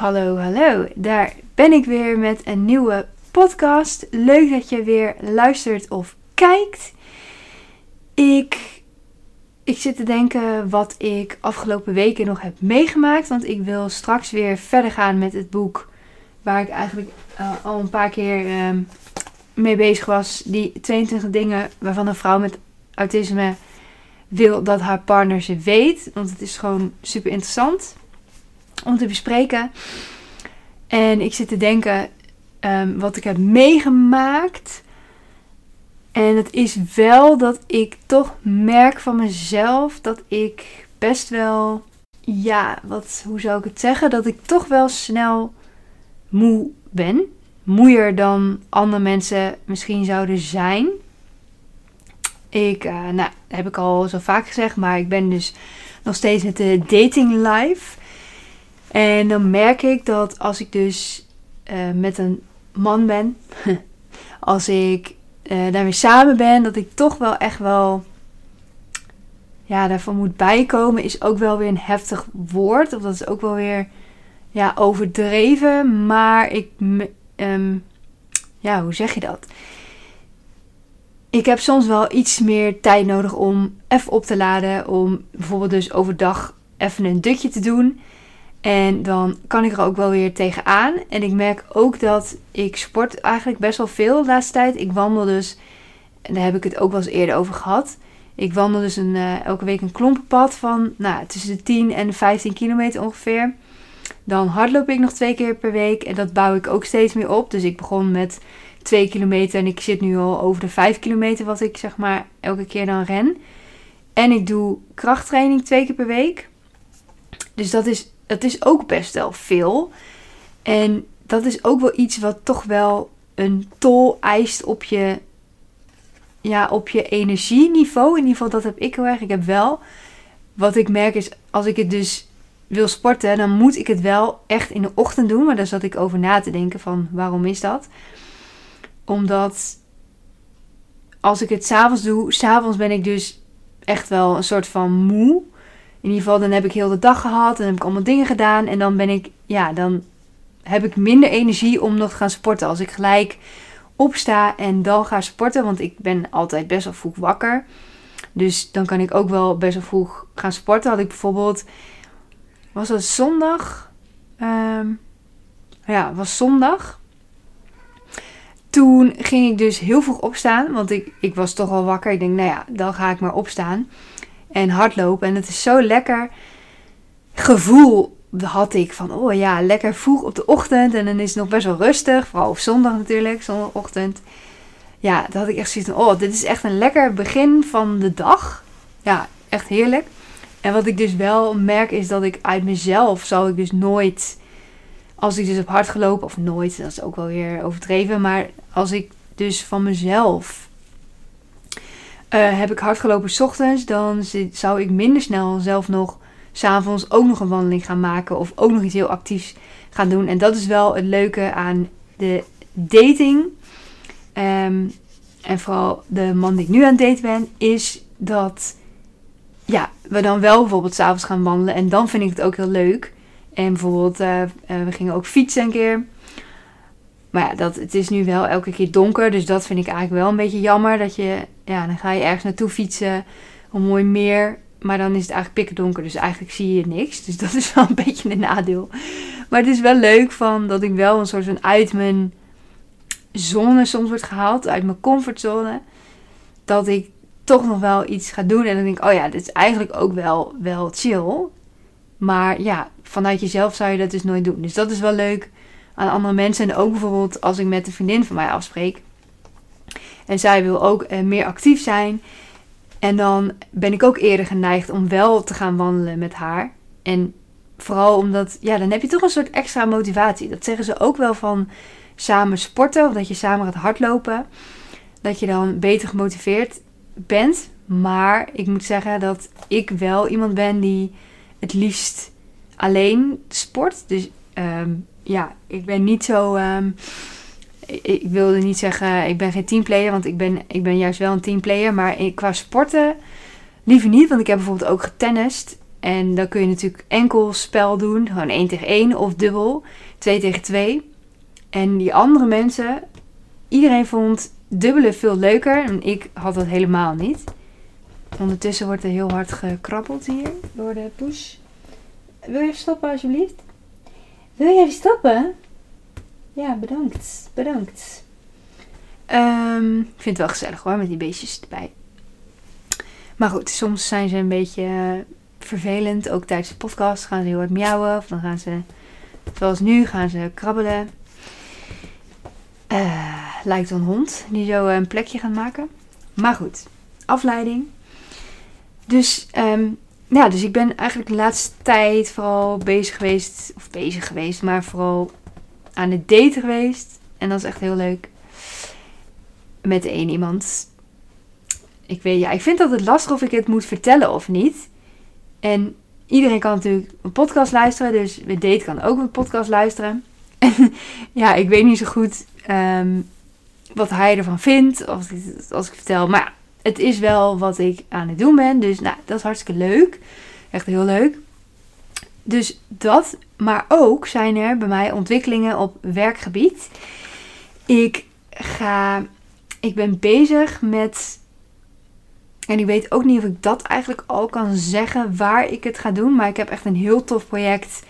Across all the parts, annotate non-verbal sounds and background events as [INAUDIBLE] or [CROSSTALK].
Hallo, hallo. Daar ben ik weer met een nieuwe podcast. Leuk dat je weer luistert of kijkt. Ik, ik zit te denken wat ik afgelopen weken nog heb meegemaakt. Want ik wil straks weer verder gaan met het boek waar ik eigenlijk uh, al een paar keer uh, mee bezig was. Die 22 dingen waarvan een vrouw met autisme wil dat haar partner ze weet. Want het is gewoon super interessant om te bespreken. En ik zit te denken um, wat ik heb meegemaakt. En het is wel dat ik toch merk van mezelf dat ik best wel, ja, wat, hoe zou ik het zeggen? Dat ik toch wel snel moe ben. Moeier dan andere mensen misschien zouden zijn. Ik, uh, nou, heb ik al zo vaak gezegd, maar ik ben dus nog steeds met de dating life. En dan merk ik dat als ik dus uh, met een man ben, [LAUGHS] als ik uh, daarmee samen ben, dat ik toch wel echt wel ja, daarvan moet bijkomen, is ook wel weer een heftig woord. Of dat is ook wel weer ja, overdreven. Maar ik, um, ja, hoe zeg je dat? Ik heb soms wel iets meer tijd nodig om even op te laden. Om bijvoorbeeld dus overdag even een dutje te doen. En dan kan ik er ook wel weer tegenaan. En ik merk ook dat ik sport eigenlijk best wel veel de laatste tijd. Ik wandel dus, en daar heb ik het ook wel eens eerder over gehad. Ik wandel dus een, uh, elke week een klompenpad van nou, tussen de 10 en de 15 kilometer ongeveer. Dan hardloop ik nog twee keer per week en dat bouw ik ook steeds meer op. Dus ik begon met 2 kilometer en ik zit nu al over de 5 kilometer wat ik zeg maar elke keer dan ren. En ik doe krachttraining twee keer per week. Dus dat is het is ook best wel veel. En dat is ook wel iets wat toch wel een tol eist op je, ja, op je energieniveau. In ieder geval, dat heb ik heel erg. Ik heb wel, wat ik merk is, als ik het dus wil sporten, dan moet ik het wel echt in de ochtend doen. Maar daar zat ik over na te denken van, waarom is dat? Omdat als ik het s'avonds doe, s'avonds ben ik dus echt wel een soort van moe in ieder geval, dan heb ik heel de dag gehad en heb ik allemaal dingen gedaan. En dan ben ik, ja, dan heb ik minder energie om nog te gaan sporten. Als ik gelijk opsta en dan ga sporten, want ik ben altijd best wel vroeg wakker. Dus dan kan ik ook wel best wel vroeg gaan sporten. Had ik bijvoorbeeld, was dat zondag? Um, ja, was zondag. Toen ging ik dus heel vroeg opstaan, want ik, ik was toch al wakker. Ik denk, nou ja, dan ga ik maar opstaan en hardlopen. En het is zo lekker gevoel had ik van, oh ja, lekker vroeg op de ochtend. En dan is het nog best wel rustig. Vooral op zondag natuurlijk, zondagochtend. Ja, dan had ik echt zoiets van, oh, dit is echt een lekker begin van de dag. Ja, echt heerlijk. En wat ik dus wel merk is dat ik uit mezelf zal ik dus nooit, als ik dus heb hard gelopen, of nooit, dat is ook wel weer overdreven. Maar als ik dus van mezelf uh, heb ik hard gelopen s ochtends, dan zou ik minder snel zelf nog s'avonds ook nog een wandeling gaan maken. Of ook nog iets heel actiefs gaan doen. En dat is wel het leuke aan de dating. Um, en vooral de man die ik nu aan het daten ben, is dat ja, we dan wel bijvoorbeeld s'avonds gaan wandelen. En dan vind ik het ook heel leuk. En bijvoorbeeld, uh, uh, we gingen ook fietsen een keer. Maar ja, dat, het is nu wel elke keer donker. Dus dat vind ik eigenlijk wel een beetje jammer. Dat je, ja, dan ga je ergens naartoe fietsen. Een mooi meer. Maar dan is het eigenlijk pikken donker. Dus eigenlijk zie je niks. Dus dat is wel een [LAUGHS] beetje een nadeel. Maar het is wel leuk van dat ik wel een soort van uit mijn zone soms wordt gehaald. Uit mijn comfortzone. Dat ik toch nog wel iets ga doen. En dan denk ik, oh ja, dit is eigenlijk ook wel, wel chill. Maar ja, vanuit jezelf zou je dat dus nooit doen. Dus dat is wel leuk aan andere mensen. En ook bijvoorbeeld als ik met een vriendin van mij afspreek. En zij wil ook uh, meer actief zijn. En dan ben ik ook eerder geneigd om wel te gaan wandelen met haar. En vooral omdat, ja, dan heb je toch een soort extra motivatie. Dat zeggen ze ook wel van samen sporten of dat je samen gaat hardlopen. Dat je dan beter gemotiveerd bent. Maar ik moet zeggen dat ik wel iemand ben die het liefst alleen sport. Dus ehm, ja, ik ben niet zo. Um, ik, wilde niet zeggen, ik ben geen teamplayer, want ik ben, ik ben juist wel een teamplayer. Maar qua sporten liever niet, want ik heb bijvoorbeeld ook getennist. En dan kun je natuurlijk enkel spel doen, gewoon 1 tegen 1 of dubbel, 2 tegen 2. En die andere mensen, iedereen vond dubbele veel leuker en ik had dat helemaal niet. Ondertussen wordt er heel hard gekrabbeld hier door de push. Wil je even stoppen alsjeblieft? Wil je stoppen? Ja, bedankt. Bedankt. Um, ik vind het wel gezellig hoor, met die beestjes erbij. Maar goed, soms zijn ze een beetje eh, vervelend. Ook tijdens de podcast gaan ze heel hard miauwen. Of dan gaan ze, zoals nu, gaan ze krabbelen. Uh, lijkt een hond die zo een plekje gaat maken. Maar goed, afleiding. Dus, um, ja, dus ik ben eigenlijk de laatste tijd vooral bezig geweest. Of bezig geweest, maar vooral aan het daten geweest. En dat is echt heel leuk. Met één iemand. Ik weet, ja, ik vind het lastig of ik het moet vertellen of niet. En iedereen kan natuurlijk een podcast luisteren. Dus met date kan ook een podcast luisteren. En [LAUGHS] ja, ik weet niet zo goed um, wat hij ervan vindt. Als ik, als ik vertel. Maar het is wel wat ik aan het doen ben. Dus nou, dat is hartstikke leuk. Echt heel leuk. Dus dat. Maar ook zijn er bij mij ontwikkelingen op werkgebied. Ik ga. Ik ben bezig met. En ik weet ook niet of ik dat eigenlijk al kan zeggen waar ik het ga doen. Maar ik heb echt een heel tof project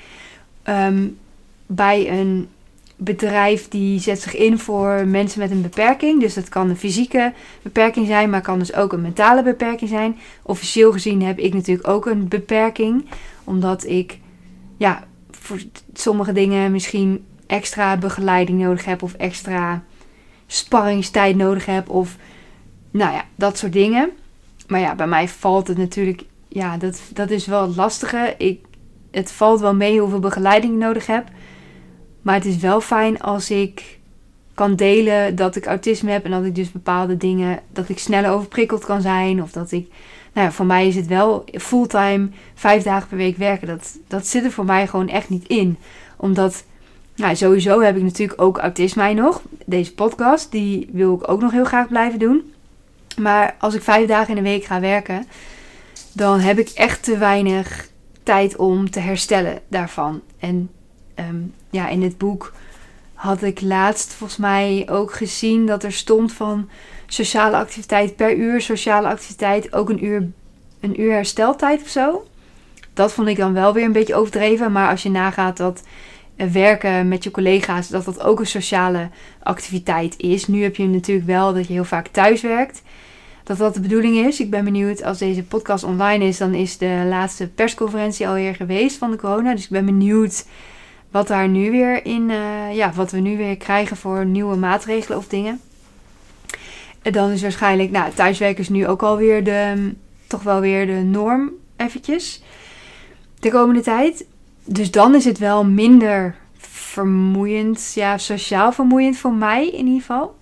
um, bij een bedrijf die zet zich in voor mensen met een beperking. Dus dat kan een fysieke beperking zijn, maar kan dus ook een mentale beperking zijn. Officieel gezien heb ik natuurlijk ook een beperking, omdat ik ja, voor sommige dingen misschien extra begeleiding nodig heb of extra sparringstijd nodig heb of nou ja, dat soort dingen. Maar ja, bij mij valt het natuurlijk, ja, dat, dat is wel het lastige. Ik, het valt wel mee hoeveel begeleiding ik nodig heb. Maar het is wel fijn als ik kan delen dat ik autisme heb en dat ik dus bepaalde dingen, dat ik sneller overprikkeld kan zijn. Of dat ik, nou ja, voor mij is het wel fulltime vijf dagen per week werken. Dat, dat zit er voor mij gewoon echt niet in. Omdat, nou sowieso heb ik natuurlijk ook autisme nog. Deze podcast, die wil ik ook nog heel graag blijven doen. Maar als ik vijf dagen in de week ga werken, dan heb ik echt te weinig tijd om te herstellen daarvan. En Ehm, ja, in het boek had ik laatst volgens mij ook gezien dat er stond van sociale activiteit per uur, sociale activiteit ook een uur, een uur hersteltijd of zo. Dat vond ik dan wel weer een beetje overdreven. Maar als je nagaat dat eh, werken met je collega's, dat dat ook een sociale activiteit is. Nu heb je natuurlijk wel dat je heel vaak thuis werkt. Dat dat de bedoeling is. Ik ben benieuwd als deze podcast online is, dan is de laatste persconferentie alweer geweest van de corona. Dus ik ben benieuwd wat daar nu weer in, uh, ja, wat we nu weer krijgen voor nieuwe maatregelen of dingen. En dan is waarschijnlijk, nou, thuiswerken is nu ook alweer de, toch wel weer de norm eventjes. De komende tijd. Dus dan is het wel minder vermoeiend, ja, sociaal vermoeiend voor mij in ieder geval.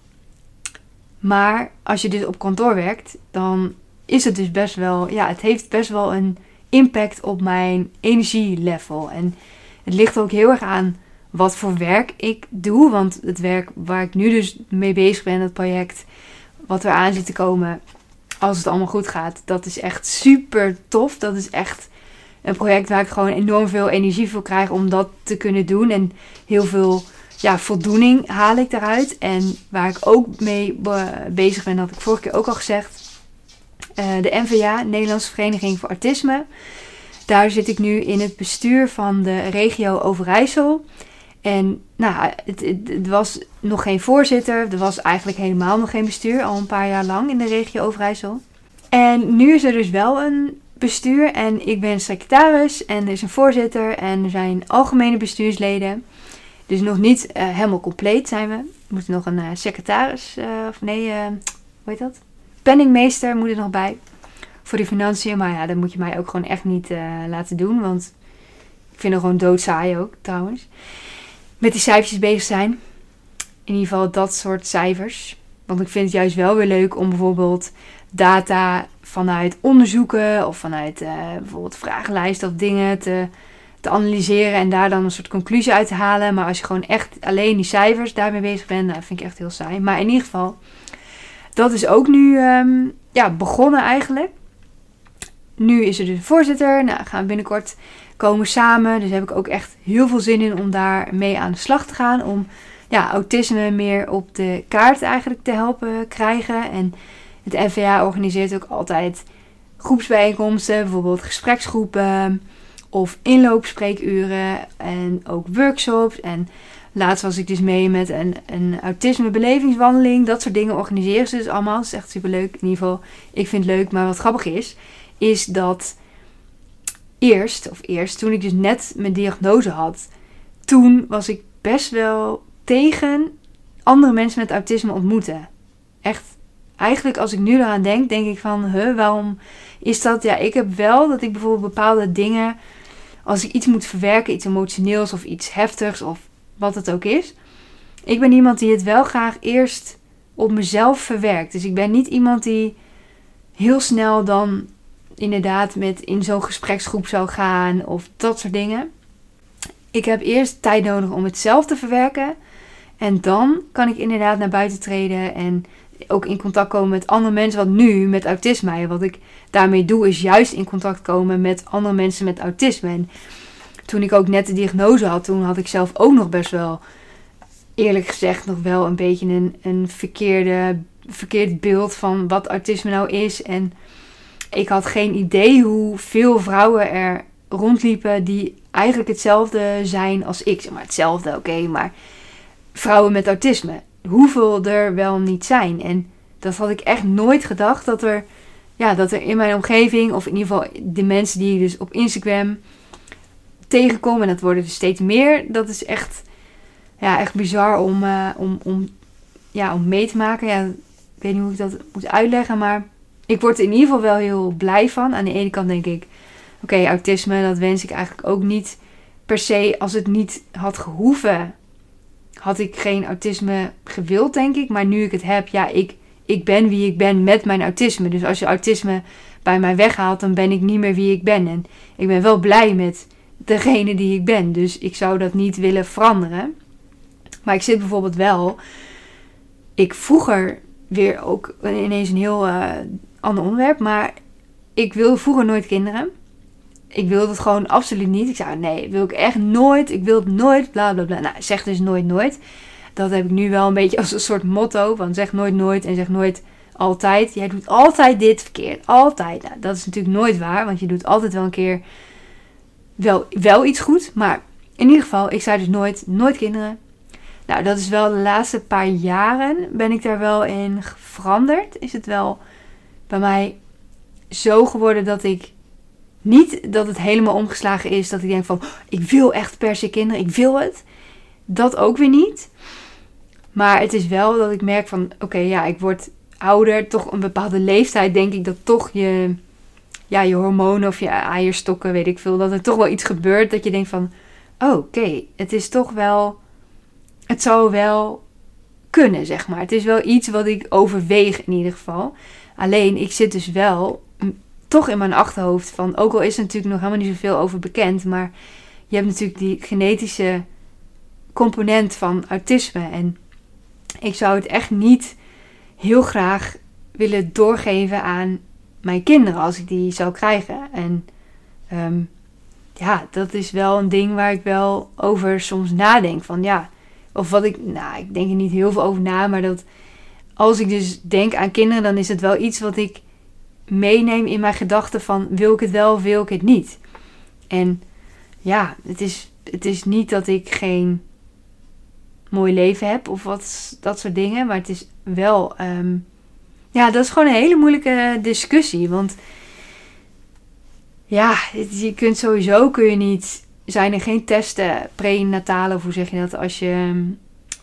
Maar als je dus op kantoor werkt, dan is het dus best wel, ja, het heeft best wel een impact op mijn energielevel. En het ligt ook heel erg aan wat voor werk ik doe. Want het werk waar ik nu dus mee bezig ben, het project wat er aan zit te komen, als het allemaal goed gaat, dat is echt super tof. Dat is echt een project waar ik gewoon enorm veel energie voor krijg om dat te kunnen doen. En heel veel ja, voldoening haal ik daaruit. En waar ik ook mee bezig ben, had ik vorige keer ook al gezegd. Uh, de NVA, Nederlandse Vereniging voor Autisme. Daar zit ik nu in het bestuur van de regio Overijssel. En nou, het, het, was nog geen voorzitter. Er was eigenlijk helemaal nog geen bestuur. Al een paar jaar lang in de regio Overijssel. En nu is er dus wel een bestuur. En ik ben secretaris. En er is een voorzitter. En er zijn algemene bestuursleden. Dus nog niet uh, helemaal compleet zijn we. Er moet nog een uh, secretaris. Uh, of nee, hoe heet dat? Penningmeester moet er nog bij voor die financiën. Maar ja, dat moet je mij ook gewoon echt niet laten doen. Want Ik vind het gewoon doodsaai ook, trouwens. Met die cijfertjes bezig zijn. In ieder geval dat soort cijfers. Want ik vind het juist wel weer leuk om bijvoorbeeld data vanuit onderzoeken of vanuit uh, bijvoorbeeld vragenlijsten of dingen te, te analyseren en daar dan een soort conclusie uit te halen. Maar als je gewoon echt alleen die cijfers daarmee bezig bent, nou, vind ik echt heel saai. Maar in ieder geval, dat is ook nu ehm, ja, begonnen eigenlijk. Nu is er dus een voorzitter. Nou, gaan we binnenkort komen samen. Dus heb ik ook echt heel veel zin in om daar mee aan de slag te gaan. Om ja, autisme meer op de kaart eigenlijk te helpen krijgen. En het NVA organiseert ook altijd groepsbijeenkomsten, bijvoorbeeld gespreksgroepen of inloopspreekuren en ook workshops. En laatst was ik dus mee met een, een autisme belevingswandeling. Dat soort dingen organiseren ze dus allemaal. Dat is echt super leuk. In ieder geval, ik vind het leuk. Maar wat grappig is, is dat eerst, of eerst, toen ik dus net mijn diagnose had, toen was ik best wel tegen andere mensen met autisme ontmoeten. Echt, eigenlijk als ik nu eraan denk, denk ik van, huh, waarom is dat? Ja, ik heb wel dat ik bijvoorbeeld bepaalde dingen, als ik iets moet verwerken, iets emotioneels of iets heftigs of wat het ook is. Ik ben iemand die het wel graag eerst op mezelf verwerkt. Dus ik ben niet iemand die heel snel dan inderdaad met in zo'n gespreksgroep zou gaan of dat soort dingen. Ik heb eerst tijd nodig om het zelf te verwerken. En dan kan ik inderdaad naar buiten treden en ook in contact komen met andere mensen. Wat nu met autisme, wat ik daarmee doe, is juist in contact komen met andere mensen met autisme. En toen ik ook net de diagnose had, toen had ik zelf ook nog best wel, eerlijk gezegd, nog wel een beetje een, een verkeerde, verkeerd beeld van wat autisme nou is. En ik had geen idee hoeveel vrouwen er rondliepen die eigenlijk hetzelfde zijn als ik. Zeg maar hetzelfde, oké, maar vrouwen met autisme. Hoeveel er wel niet zijn. En dat had ik echt nooit gedacht dat er, ja, dat er in mijn omgeving, of in ieder geval de mensen die dus op Instagram tegenkom, en dat worden er steeds meer, dat is echt, ja, echt bizar om, uh, om, om, ja, om mee te maken. Ja, ik weet niet hoe ik dat moet uitleggen, maar ik word er in ieder geval wel heel blij van. Aan de ene kant denk ik, oké, autisme, dat wens ik eigenlijk ook niet per se als het niet had gehoeven had ik geen autisme gewild, denk ik. Maar nu ik het heb, ja, ik, ik ben wie ik ben met mijn autisme. Dus als je autisme bij mij weghaalt, dan ben ik niet meer wie ik ben. En ik ben wel blij met degene die ik ben. Dus ik zou dat niet willen veranderen. Maar ik zit bijvoorbeeld wel. Ik vroeger weer ook ineens een heel uh, ander onderwerp. Maar ik wilde vroeger nooit kinderen ik wilde het gewoon absoluut niet. Ik zei, nee, wil ik echt nooit. Ik wil het nooit, bla bla bla. Nou, zeg dus nooit nooit. Dat heb ik nu wel een beetje als een soort motto. Van zeg nooit nooit en zeg nooit altijd. Jij doet altijd dit verkeerd. Altijd. Nou, dat is natuurlijk nooit waar. Want je doet altijd wel een keer wel, wel iets goed. Maar in ieder geval, ik zei dus nooit, nooit kinderen. Nou, dat is wel de laatste paar jaren ben ik daar wel in veranderd. Is het wel bij mij zo geworden dat ik niet dat het helemaal omgeslagen is dat ik denk van ik wil echt per se kinderen, ik wil het. Dat ook weer niet. Maar het is wel dat ik merk van oké, ja, ik word ouder, toch een bepaalde leeftijd denk ik dat toch je, ja, je hormonen of je eierstokken, weet ik veel, dat er toch wel iets gebeurt dat je denkt van oh, oké, het is toch wel, het zou wel kunnen, zeg maar. Het is wel iets wat ik overweeg in ieder geval. Alleen, ik zit dus wel toch in mijn achterhoofd van, ook al is er natuurlijk nog helemaal niet zoveel over bekend, maar je hebt natuurlijk die genetische component van autisme. En ik zou het echt niet heel graag willen doorgeven aan mijn kinderen als ik die zou krijgen. En ehm, ja, dat is wel een ding waar ik wel over soms nadenk. Van ja, of wat ik, nou, ik denk er niet heel veel over na, maar dat als ik dus denk aan kinderen, dan is het wel iets wat ik meeneem in mijn gedachten van wil ik het wel of wil ik het niet. En ja, het is, het is niet dat ik geen mooi leven heb of wat, dat soort dingen. Maar het is wel, ehm, ja, dat is gewoon een hele moeilijke discussie. Want ja, je kunt sowieso, kun je niet, zijn er geen testen prenatale of hoe zeg je dat, als je ehm,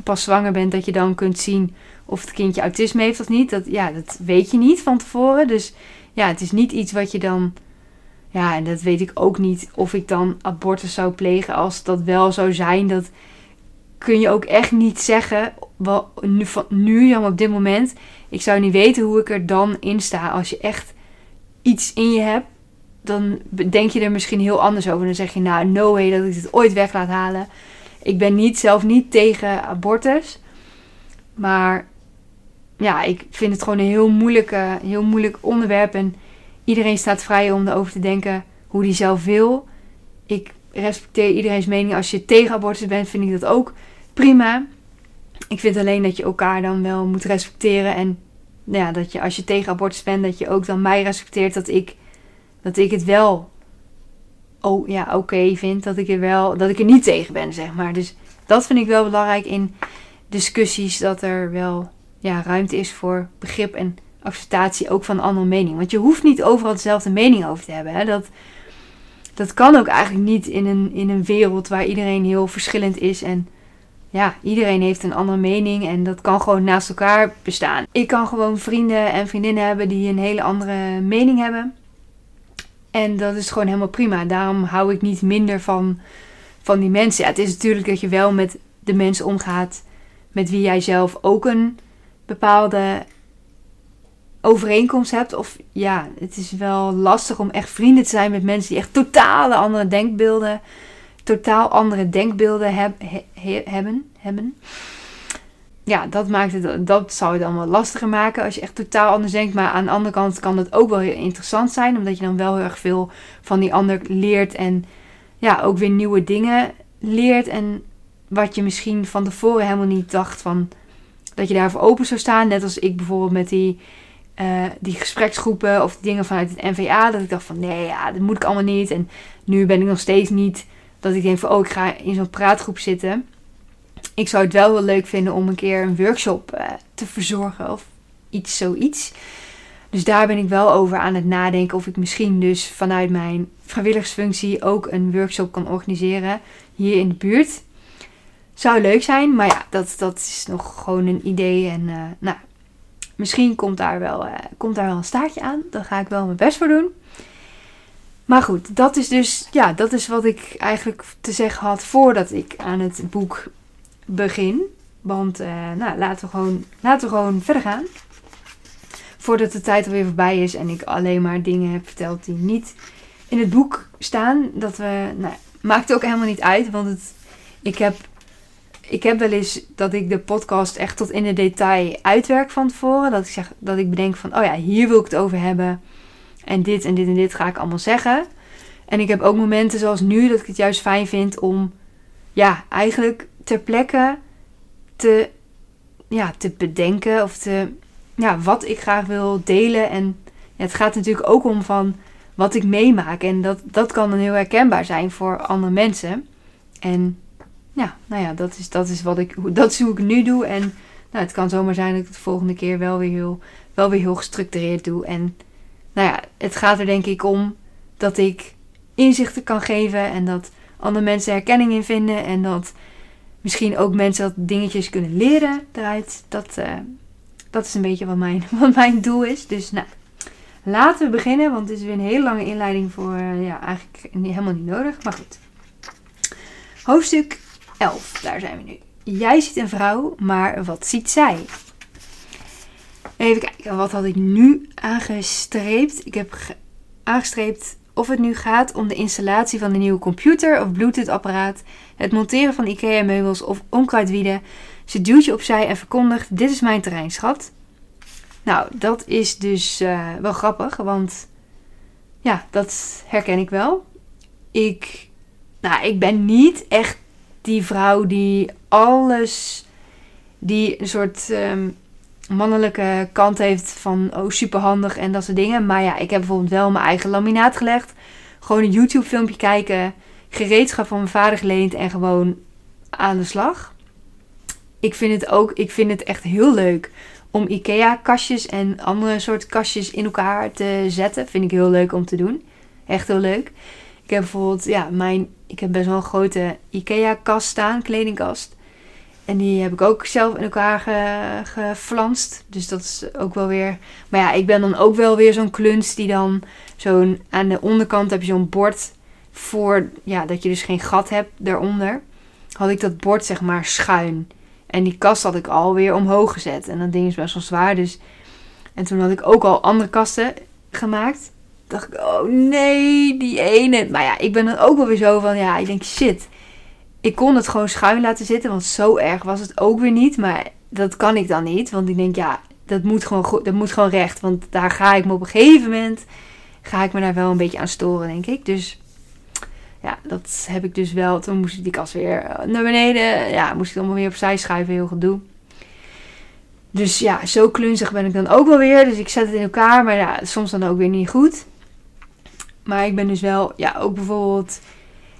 pas zwanger bent, dat je dan kunt zien of het kindje autisme heeft of niet. Dat, ja, dat weet je niet van tevoren. Dus ja, het is niet iets wat je dan Ja, en dat weet ik ook niet of ik dan abortus zou plegen als dat wel zou zijn. Dat kun je ook echt niet zeggen. Nu, van, nu op dit moment. Ik zou niet weten hoe ik er dan in sta. Als je echt iets in je hebt, dan denk je er misschien heel anders over. Dan zeg je, nou, no way dat ik dit ooit weg laat halen. Ik ben niet, zelf niet tegen abortus. Maar ja, ik vind het gewoon een heel, moeilijke, heel moeilijk onderwerp. En iedereen staat vrij om erover te denken hoe die zelf wil. Ik respecteer iedereen's mening. Als je tegen abortus bent, vind ik dat ook prima. Ik vind alleen dat je elkaar dan wel moet respecteren. En nou ja, dat je als je tegen abortus bent, dat je ook dan mij respecteert dat ik, dat ik het wel oh, ja, oké vind. Dat ik, er wel, dat ik er niet tegen ben, zeg maar. Dus dat vind ik wel belangrijk in discussies. Dat er wel ja, ruimte is voor begrip en acceptatie ook van een andere mening. Want je hoeft niet overal dezelfde mening over te hebben. Hè? Dat, dat kan ook eigenlijk niet in een, in een wereld waar iedereen heel verschillend is. En ja, iedereen heeft een andere mening en dat kan gewoon naast elkaar bestaan. Ik kan gewoon vrienden en vriendinnen hebben die een hele andere mening hebben. En dat is gewoon helemaal prima. Daarom hou ik niet minder van, van die mensen. Ja, het is natuurlijk dat je wel met de mensen omgaat met wie jij zelf ook een bepaalde overeenkomst hebt. Of ja, het is wel lastig om echt vrienden te zijn met mensen die echt totale andere denkbeelden, totaal andere denkbeelden hebben, hebben. Ja, dat maakt het, dat zou het dan wel lastiger maken als je echt totaal anders denkt. Maar aan de andere kant kan het ook wel heel interessant zijn, omdat je dan wel heel erg veel van die ander leert en ja, ook weer nieuwe dingen leert. En wat je misschien van tevoren helemaal niet dacht van dat je daarvoor open zou staan. Net als ik bijvoorbeeld met die, uh, die gespreksgroepen of die dingen vanuit het NVA. Dat ik dacht van nee, ja, dat moet ik allemaal niet. En nu ben ik nog steeds niet dat ik denk van oh, ik ga in zo'n praatgroep zitten. Ik zou het wel heel leuk vinden om een keer een workshop uh, te verzorgen of iets zoiets. Dus daar ben ik wel over aan het nadenken of ik misschien dus vanuit mijn vrijwilligersfunctie ook een workshop kan organiseren hier in de buurt. Zou leuk zijn, maar ja, dat, dat is nog gewoon een idee. En uh, nou, misschien komt daar, wel, uh, komt daar wel een staartje aan. Daar ga ik wel mijn best voor doen. Maar goed, dat is dus ja, dat is wat ik eigenlijk te zeggen had voordat ik aan het boek begin. Want uh, nou, laten, we gewoon, laten we gewoon verder gaan. Voordat de tijd alweer voorbij is en ik alleen maar dingen heb verteld die niet in het boek staan. Dat we, nou, maakt ook helemaal niet uit. Want het, ik heb ik heb wel eens dat ik de podcast echt tot in de detail uitwerk van tevoren. Dat ik zeg dat ik bedenk van, oh ja, hier wil ik het over hebben. En dit en dit en dit ga ik allemaal zeggen. En ik heb ook momenten zoals nu dat ik het juist fijn vind om, ja, eigenlijk ter plekke te, ja, te bedenken of te, ja, wat ik graag wil delen. En ja, het gaat natuurlijk ook om van wat ik meemaak. En dat, dat kan dan heel herkenbaar zijn voor andere mensen. En ja, nou ja, dat is, dat is, wat ik, dat is hoe ik nu doe. En nou, het kan zomaar zijn dat ik het de volgende keer wel weer heel, wel weer heel gestructureerd doe. En nou ja, het gaat er denk ik om dat ik inzichten kan geven en dat andere mensen herkenning in vinden. En dat misschien ook mensen dat dingetjes kunnen leren eruit. Dat, uh, dat is een beetje wat mijn, [LAUGHS] wat mijn doel is. Dus nou, laten we beginnen, want het is weer een hele lange inleiding voor, uh, ja, eigenlijk helemaal niet nodig. Maar goed. Hoofdstuk 11, daar zijn we nu. Jij ziet een vrouw, maar wat ziet zij? Even kijken, wat had ik nu aangestreept? Ik heb aangestreept of het nu gaat om de installatie van een nieuwe computer of Bluetooth-apparaat, het monteren van IKEA-meubels of onkruidwieden. Ze duwt je opzij en verkondigt: Dit is mijn terrein, schat. Nou, dat is dus uh, wel grappig, want ja, dat herken ik wel. Ik, nou, ik ben niet echt die vrouw die alles, die een soort um, mannelijke kant heeft van oh superhandig en dat soort dingen. Maar ja, ik heb bijvoorbeeld wel mijn eigen laminaat gelegd. Gewoon een YouTube filmpje kijken, gereedschap van mijn vader geleend en gewoon aan de slag. Ik vind het ook, ik vind het echt heel leuk om IKEA kastjes en andere soort kastjes in elkaar te zetten. Vind ik heel leuk om te doen. Echt heel leuk. Ik heb bijvoorbeeld, ja, mijn, ik heb best wel een grote IKEA-kast staan, kledingkast. En die heb ik ook zelf in elkaar ge, geflanst. Dus dat is ook wel weer. Maar ja, ik ben dan ook wel weer zo'n kluns die dan zo'n. Aan de onderkant heb je zo'n bord voor. Ja, dat je dus geen gat hebt daaronder. Had ik dat bord zeg maar schuin. En die kast had ik alweer omhoog gezet. En dat ding is best wel zwaar. Dus. En toen had ik ook al andere kasten gemaakt. Dacht ik, oh nee, die ene. Maar ja, ik ben dan ook wel weer zo van. Ja, ik denk shit ik kon het gewoon schuin laten zitten, want zo erg was het ook weer niet. Maar dat kan ik dan niet, want ik denk, ja, dat moet gewoon, dat moet gewoon recht. Want daar ga ik me op een gegeven moment, ga ik me daar wel een beetje aan storen, denk ik. Dus ja, dat heb ik dus wel. Toen moest ik die kast weer eh, naar beneden. Ja, moest ik allemaal weer opzij schuiven, heel gedoe. Dus ja, zo klunzig ben ik dan ook wel weer. Dus ik zet het in elkaar, maar ja, soms dan ook weer niet goed. Maar ik ben dus wel, ja, ook bijvoorbeeld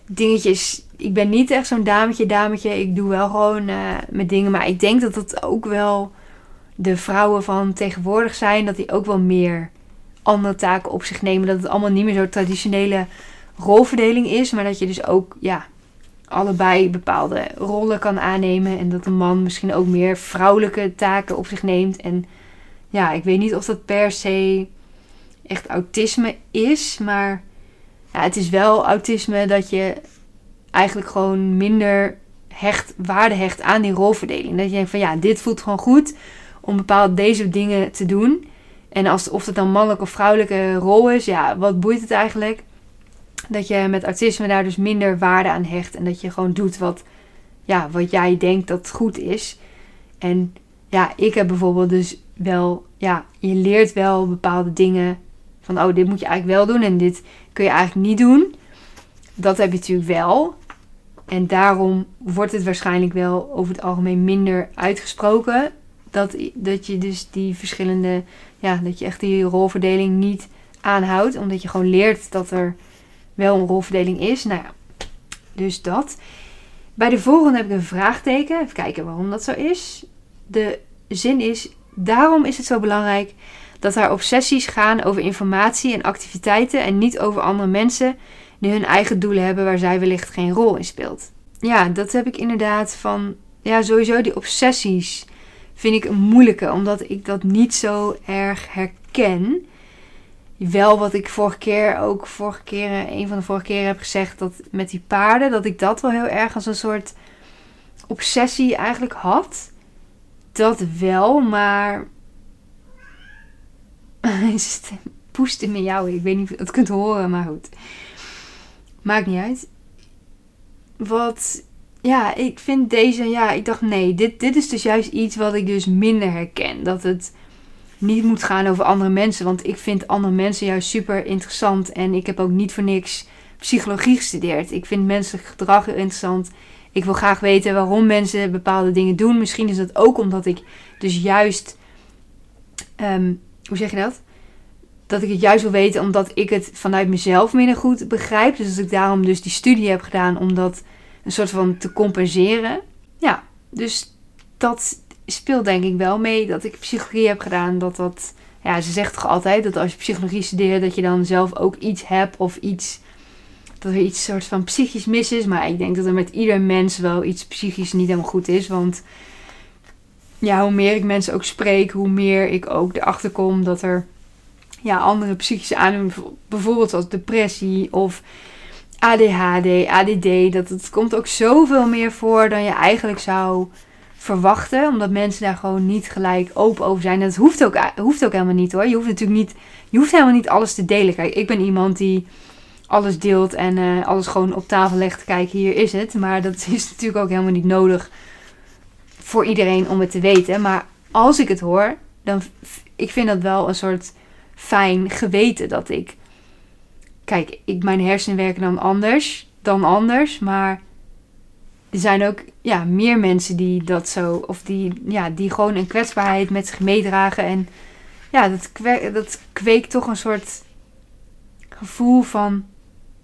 dingetjes ik ben niet echt zo'n dametje, dametje. Ik doe wel gewoon uh, mijn dingen. Maar ik denk dat dat ook wel de vrouwen van tegenwoordig zijn. Dat die ook wel meer andere taken op zich nemen. Dat het allemaal niet meer zo traditionele rolverdeling is. Maar dat je dus ook, ja, allebei bepaalde rollen kan aannemen. En dat een man misschien ook meer vrouwelijke taken op zich neemt. En ja, ik weet niet of dat per se echt autisme is. Maar ja, het is wel autisme dat je eigenlijk gewoon minder hecht, waarde hecht aan die rolverdeling. Dat je denkt van ja, dit voelt gewoon goed om bepaalde deze dingen te doen. En als, of het dan mannelijke of vrouwelijke rol is, ja, wat boeit het eigenlijk? Dat je met autisme daar dus minder waarde aan hecht. En dat je gewoon doet wat, ja, wat jij denkt dat goed is. En ja, ik heb bijvoorbeeld dus wel, ja, je leert wel bepaalde dingen. Van, oh, dit moet je eigenlijk wel doen en dit kun je eigenlijk niet doen. Dat heb je natuurlijk wel. En daarom wordt het waarschijnlijk wel over het algemeen minder uitgesproken. Dat, dat je dus die verschillende, ja, dat je echt die rolverdeling niet aanhoudt. Omdat je gewoon leert dat er wel een rolverdeling is. Nou ja, dus dat. Bij de volgende heb ik een vraagteken. Even kijken waarom dat zo is. De zin is: daarom is het zo belangrijk dat haar obsessies gaan over informatie en activiteiten en niet over andere mensen die hun eigen doelen hebben waar zij wellicht geen rol in speelt. Ja, dat heb ik inderdaad van. Ja, sowieso die obsessies vind ik een moeilijke, omdat ik dat niet zo erg herken. Wel wat ik vorige keer ook, vorige keren, een van de vorige keren heb gezegd, dat met die paarden, dat ik dat wel heel erg als een soort obsessie eigenlijk had. Dat wel, maar. [LAUGHS] Poest in jou. Ik weet niet of je het kunt horen, maar goed. Maakt niet uit. Wat, ja, ik vind deze, ja, ik dacht nee, dit, dit is dus juist iets wat ik dus minder herken. Dat het niet moet gaan over andere mensen. Want ik vind andere mensen juist super interessant. En ik heb ook niet voor niks psychologie gestudeerd. Ik vind menselijk gedrag heel interessant. Ik wil graag weten waarom mensen bepaalde dingen doen. Misschien is dat ook omdat ik dus juist. Ehm, hoe zeg je dat? dat ik het juist wil weten omdat ik het vanuit mezelf minder goed begrijp. Dus dat ik daarom dus die studie heb gedaan om dat een soort van te compenseren. Ja, dus dat speelt denk ik wel mee dat ik psychologie heb gedaan. Dat dat, ja, ze zegt toch altijd dat als je psychologie studeert, dat je dan zelf ook iets hebt of iets, dat er iets soort van psychisch mis is. Maar ik denk dat er met ieder mens wel iets psychisch niet helemaal goed is. Want ja, hoe meer ik mensen ook spreek, hoe meer ik ook erachter kom dat er ja, andere psychische aandoeningen, bijvoorbeeld als depressie of ADHD, ADD, dat het komt ook zoveel meer voor dan je eigenlijk zou verwachten. Omdat mensen daar gewoon niet gelijk open over zijn. En dat hoeft ook, hoeft ook helemaal niet hoor. Je hoeft natuurlijk niet, je hoeft helemaal niet alles te delen. Kijk, ik ben iemand die alles deelt en uh, alles gewoon op tafel legt. Kijk, hier is het. Maar dat is [LAUGHS] natuurlijk ook helemaal niet nodig voor iedereen om het te weten. Maar als ik het hoor, dan ik vind dat wel een soort fijn geweten dat ik. Kijk, ik, mijn hersenen werken dan anders dan anders. Maar er zijn ook ja, meer mensen die dat zo. Of die, ja, die gewoon een kwetsbaarheid met zich meedragen. En ja, dat, dat kweekt toch een soort gevoel van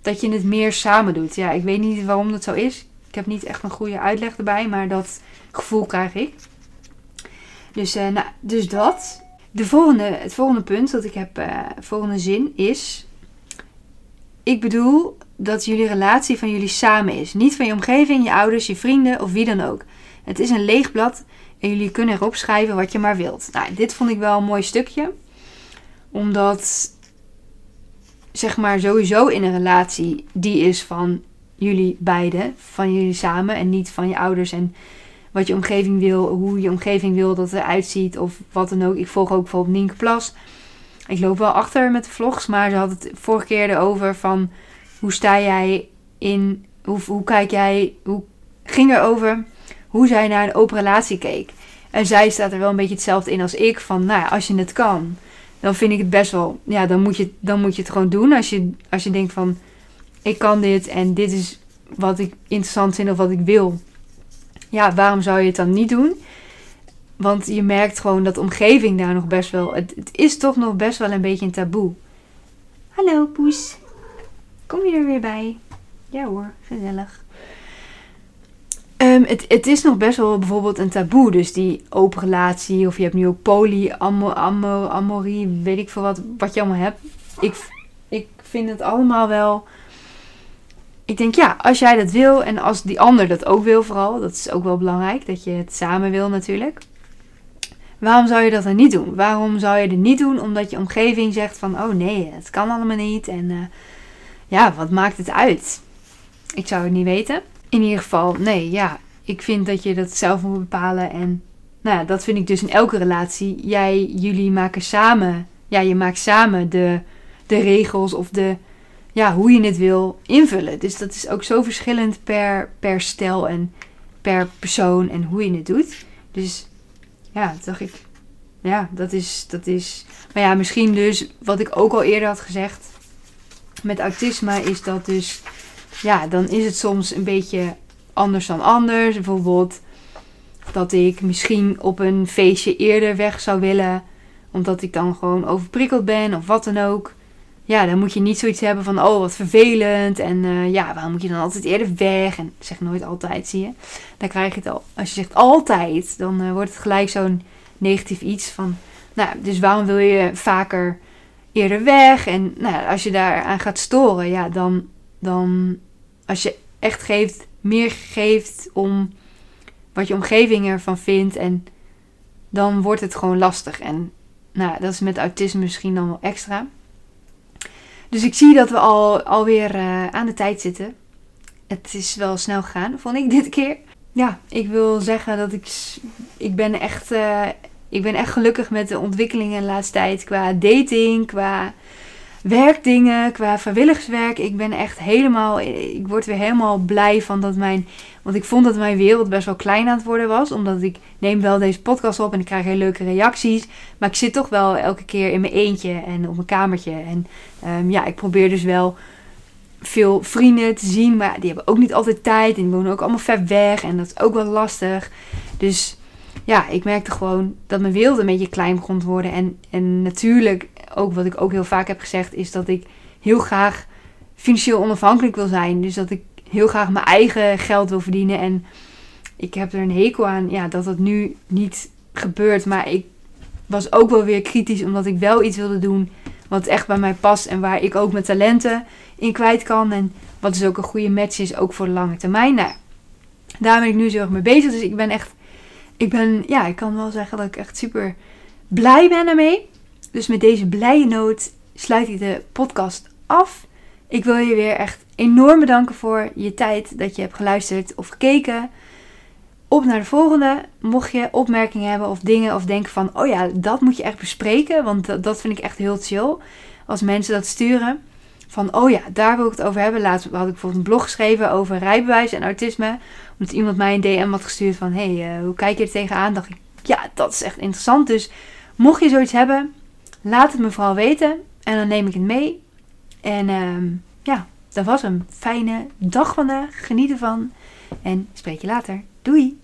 dat je het meer samen doet. Ja, ik weet niet waarom dat zo is. Ik heb niet echt een goede uitleg erbij, maar dat gevoel krijg ik. Dus, uh, nou, dus dat. De volgende, het volgende punt dat ik heb, uh, volgende zin is: Ik bedoel dat jullie relatie van jullie samen is. Niet van je omgeving, je ouders, je vrienden of wie dan ook. Het is een leeg blad en jullie kunnen erop schrijven wat je maar wilt. Nou, dit vond ik wel een mooi stukje. Omdat, zeg maar, sowieso in een relatie die is van jullie beiden, van jullie samen en niet van je ouders en wat je omgeving wil, hoe je omgeving wil dat het eruit ziet of wat dan ook. Ik volg ook bijvoorbeeld Nienke Plas. Ik loop wel achter met de vlogs, maar ze had het vorige keer erover van hoe sta jij in, hoe, hoe kijk jij, hoe ging er over hoe zij naar een open relatie keek. En zij staat er wel een beetje hetzelfde in als ik. Van, nou ja, als je het kan, dan vind ik het best wel... Ja, dan moet je, dan moet je het gewoon doen. Als je, als je denkt van, ik kan dit en dit is wat ik interessant vind of wat ik wil. Ja, waarom zou je het dan niet doen? Want je merkt gewoon dat de omgeving daar nog best wel... Het, het is toch nog best wel een beetje een taboe. Hallo, poes. Kom je er weer bij? Ja hoor, gezellig. Um, het, het is nog best wel bijvoorbeeld een taboe. Dus die open relatie. Of je hebt nu ook poly, amor, amorie. Weet ik veel wat, wat je allemaal hebt. Ik, ik vind het allemaal wel... Ik denk ja, als jij dat wil. En als die ander dat ook wil vooral. Dat is ook wel belangrijk. Dat je het samen wil natuurlijk. Waarom zou je dat dan niet doen? Waarom zou je het niet doen? Omdat je omgeving zegt van... Oh nee, het kan allemaal niet. En uh, ja, wat maakt het uit? Ik zou het niet weten in ieder geval, nee, ja. Ik vind dat je dat zelf moet bepalen. En nou ja, dat vind ik dus in elke relatie. Jij, jullie maken samen. Ja, je maakt samen de, de regels of de. Ja, hoe je het wil invullen. Dus dat is ook zo verschillend per, per stijl en per persoon en hoe je het doet. Dus ja, dacht ik. Ja, dat is, dat is. Maar ja, misschien dus wat ik ook al eerder had gezegd. Met autisme is dat dus ja, dan is het soms een beetje anders dan anders. Bijvoorbeeld dat ik misschien op een feestje eerder weg zou willen, omdat ik dan gewoon overprikkeld ben of wat dan ook. Ja, dan moet je niet zoiets hebben van, oh wat vervelend. En uh, ja, waarom moet je dan altijd eerder weg? En zeg nooit altijd, zie je. Dan krijg je het al. Als je zegt altijd, dan uh, wordt het gelijk zo'n negatief iets van. Nou, dus waarom wil je vaker eerder weg? En nou, als je daaraan gaat storen, ja, dan dan als je echt geeft, meer geeft om wat je omgeving ervan vindt. En dan wordt het gewoon lastig. En nou, dat is met autisme misschien dan wel extra. Dus ik zie dat we al, alweer uh, aan de tijd zitten. Het is wel snel gegaan, vond ik [LAUGHS] dit keer. Ja, ik wil zeggen dat ik, ik ben echt, uh, ik ben echt gelukkig met de ontwikkelingen de laatste tijd. Qua dating, qua werkdingen, qua vrijwilligerswerk. Ik ben echt helemaal, ik word weer helemaal blij van dat mijn, want ik vond dat mijn wereld best wel klein aan het worden was. Omdat ik neem wel deze podcast op en ik krijg hele leuke reacties. Maar ik zit toch wel elke keer in mijn eentje en op mijn kamertje. En um, ja, ik probeer dus wel veel vrienden te zien, maar die hebben ook niet altijd tijd. En die wonen ook allemaal ver weg en dat is ook wel lastig. Dus ja, ik merkte gewoon dat mijn wereld een beetje klein begon te worden. En, en natuurlijk ook wat ik ook heel vaak heb gezegd, is dat ik heel graag financieel onafhankelijk wil zijn. Dus dat ik heel graag mijn eigen geld wil verdienen. En ik heb er een hekel aan ja, dat dat nu niet gebeurt. Maar ik was ook wel weer kritisch omdat ik wel iets wilde doen wat echt bij mij past. En waar ik ook mijn talenten in kwijt kan. En wat dus ook een goede match is, ook voor de lange termijn. Nou, daar ben ik nu zo erg mee bezig. Dus ik ben echt, ik ben, ja, ik kan wel zeggen dat ik echt super blij ben ermee. Dus met deze blije noot sluit ik de podcast af. Ik wil je weer echt enorm bedanken voor je tijd dat je hebt geluisterd of gekeken. Op naar de volgende. Mocht je opmerkingen hebben of dingen of denken van, oh ja, dat moet je echt bespreken, want dat, vind ik echt heel chill. Als mensen dat sturen van, oh ja, daar wil ik het over hebben. Laatst had ik bijvoorbeeld een blog geschreven over rijbewijs en autisme. Omdat iemand mij een DM had gestuurd van, hey, uh, hoe kijk je er tegenaan? Dacht ik, ja, dat is echt interessant. Dus mocht je zoiets hebben, Laat het me vooral weten en dan neem ik het mee. En uh, ja, dat was een fijne dag vandaag. Geniet ervan en spreek je later. Doei!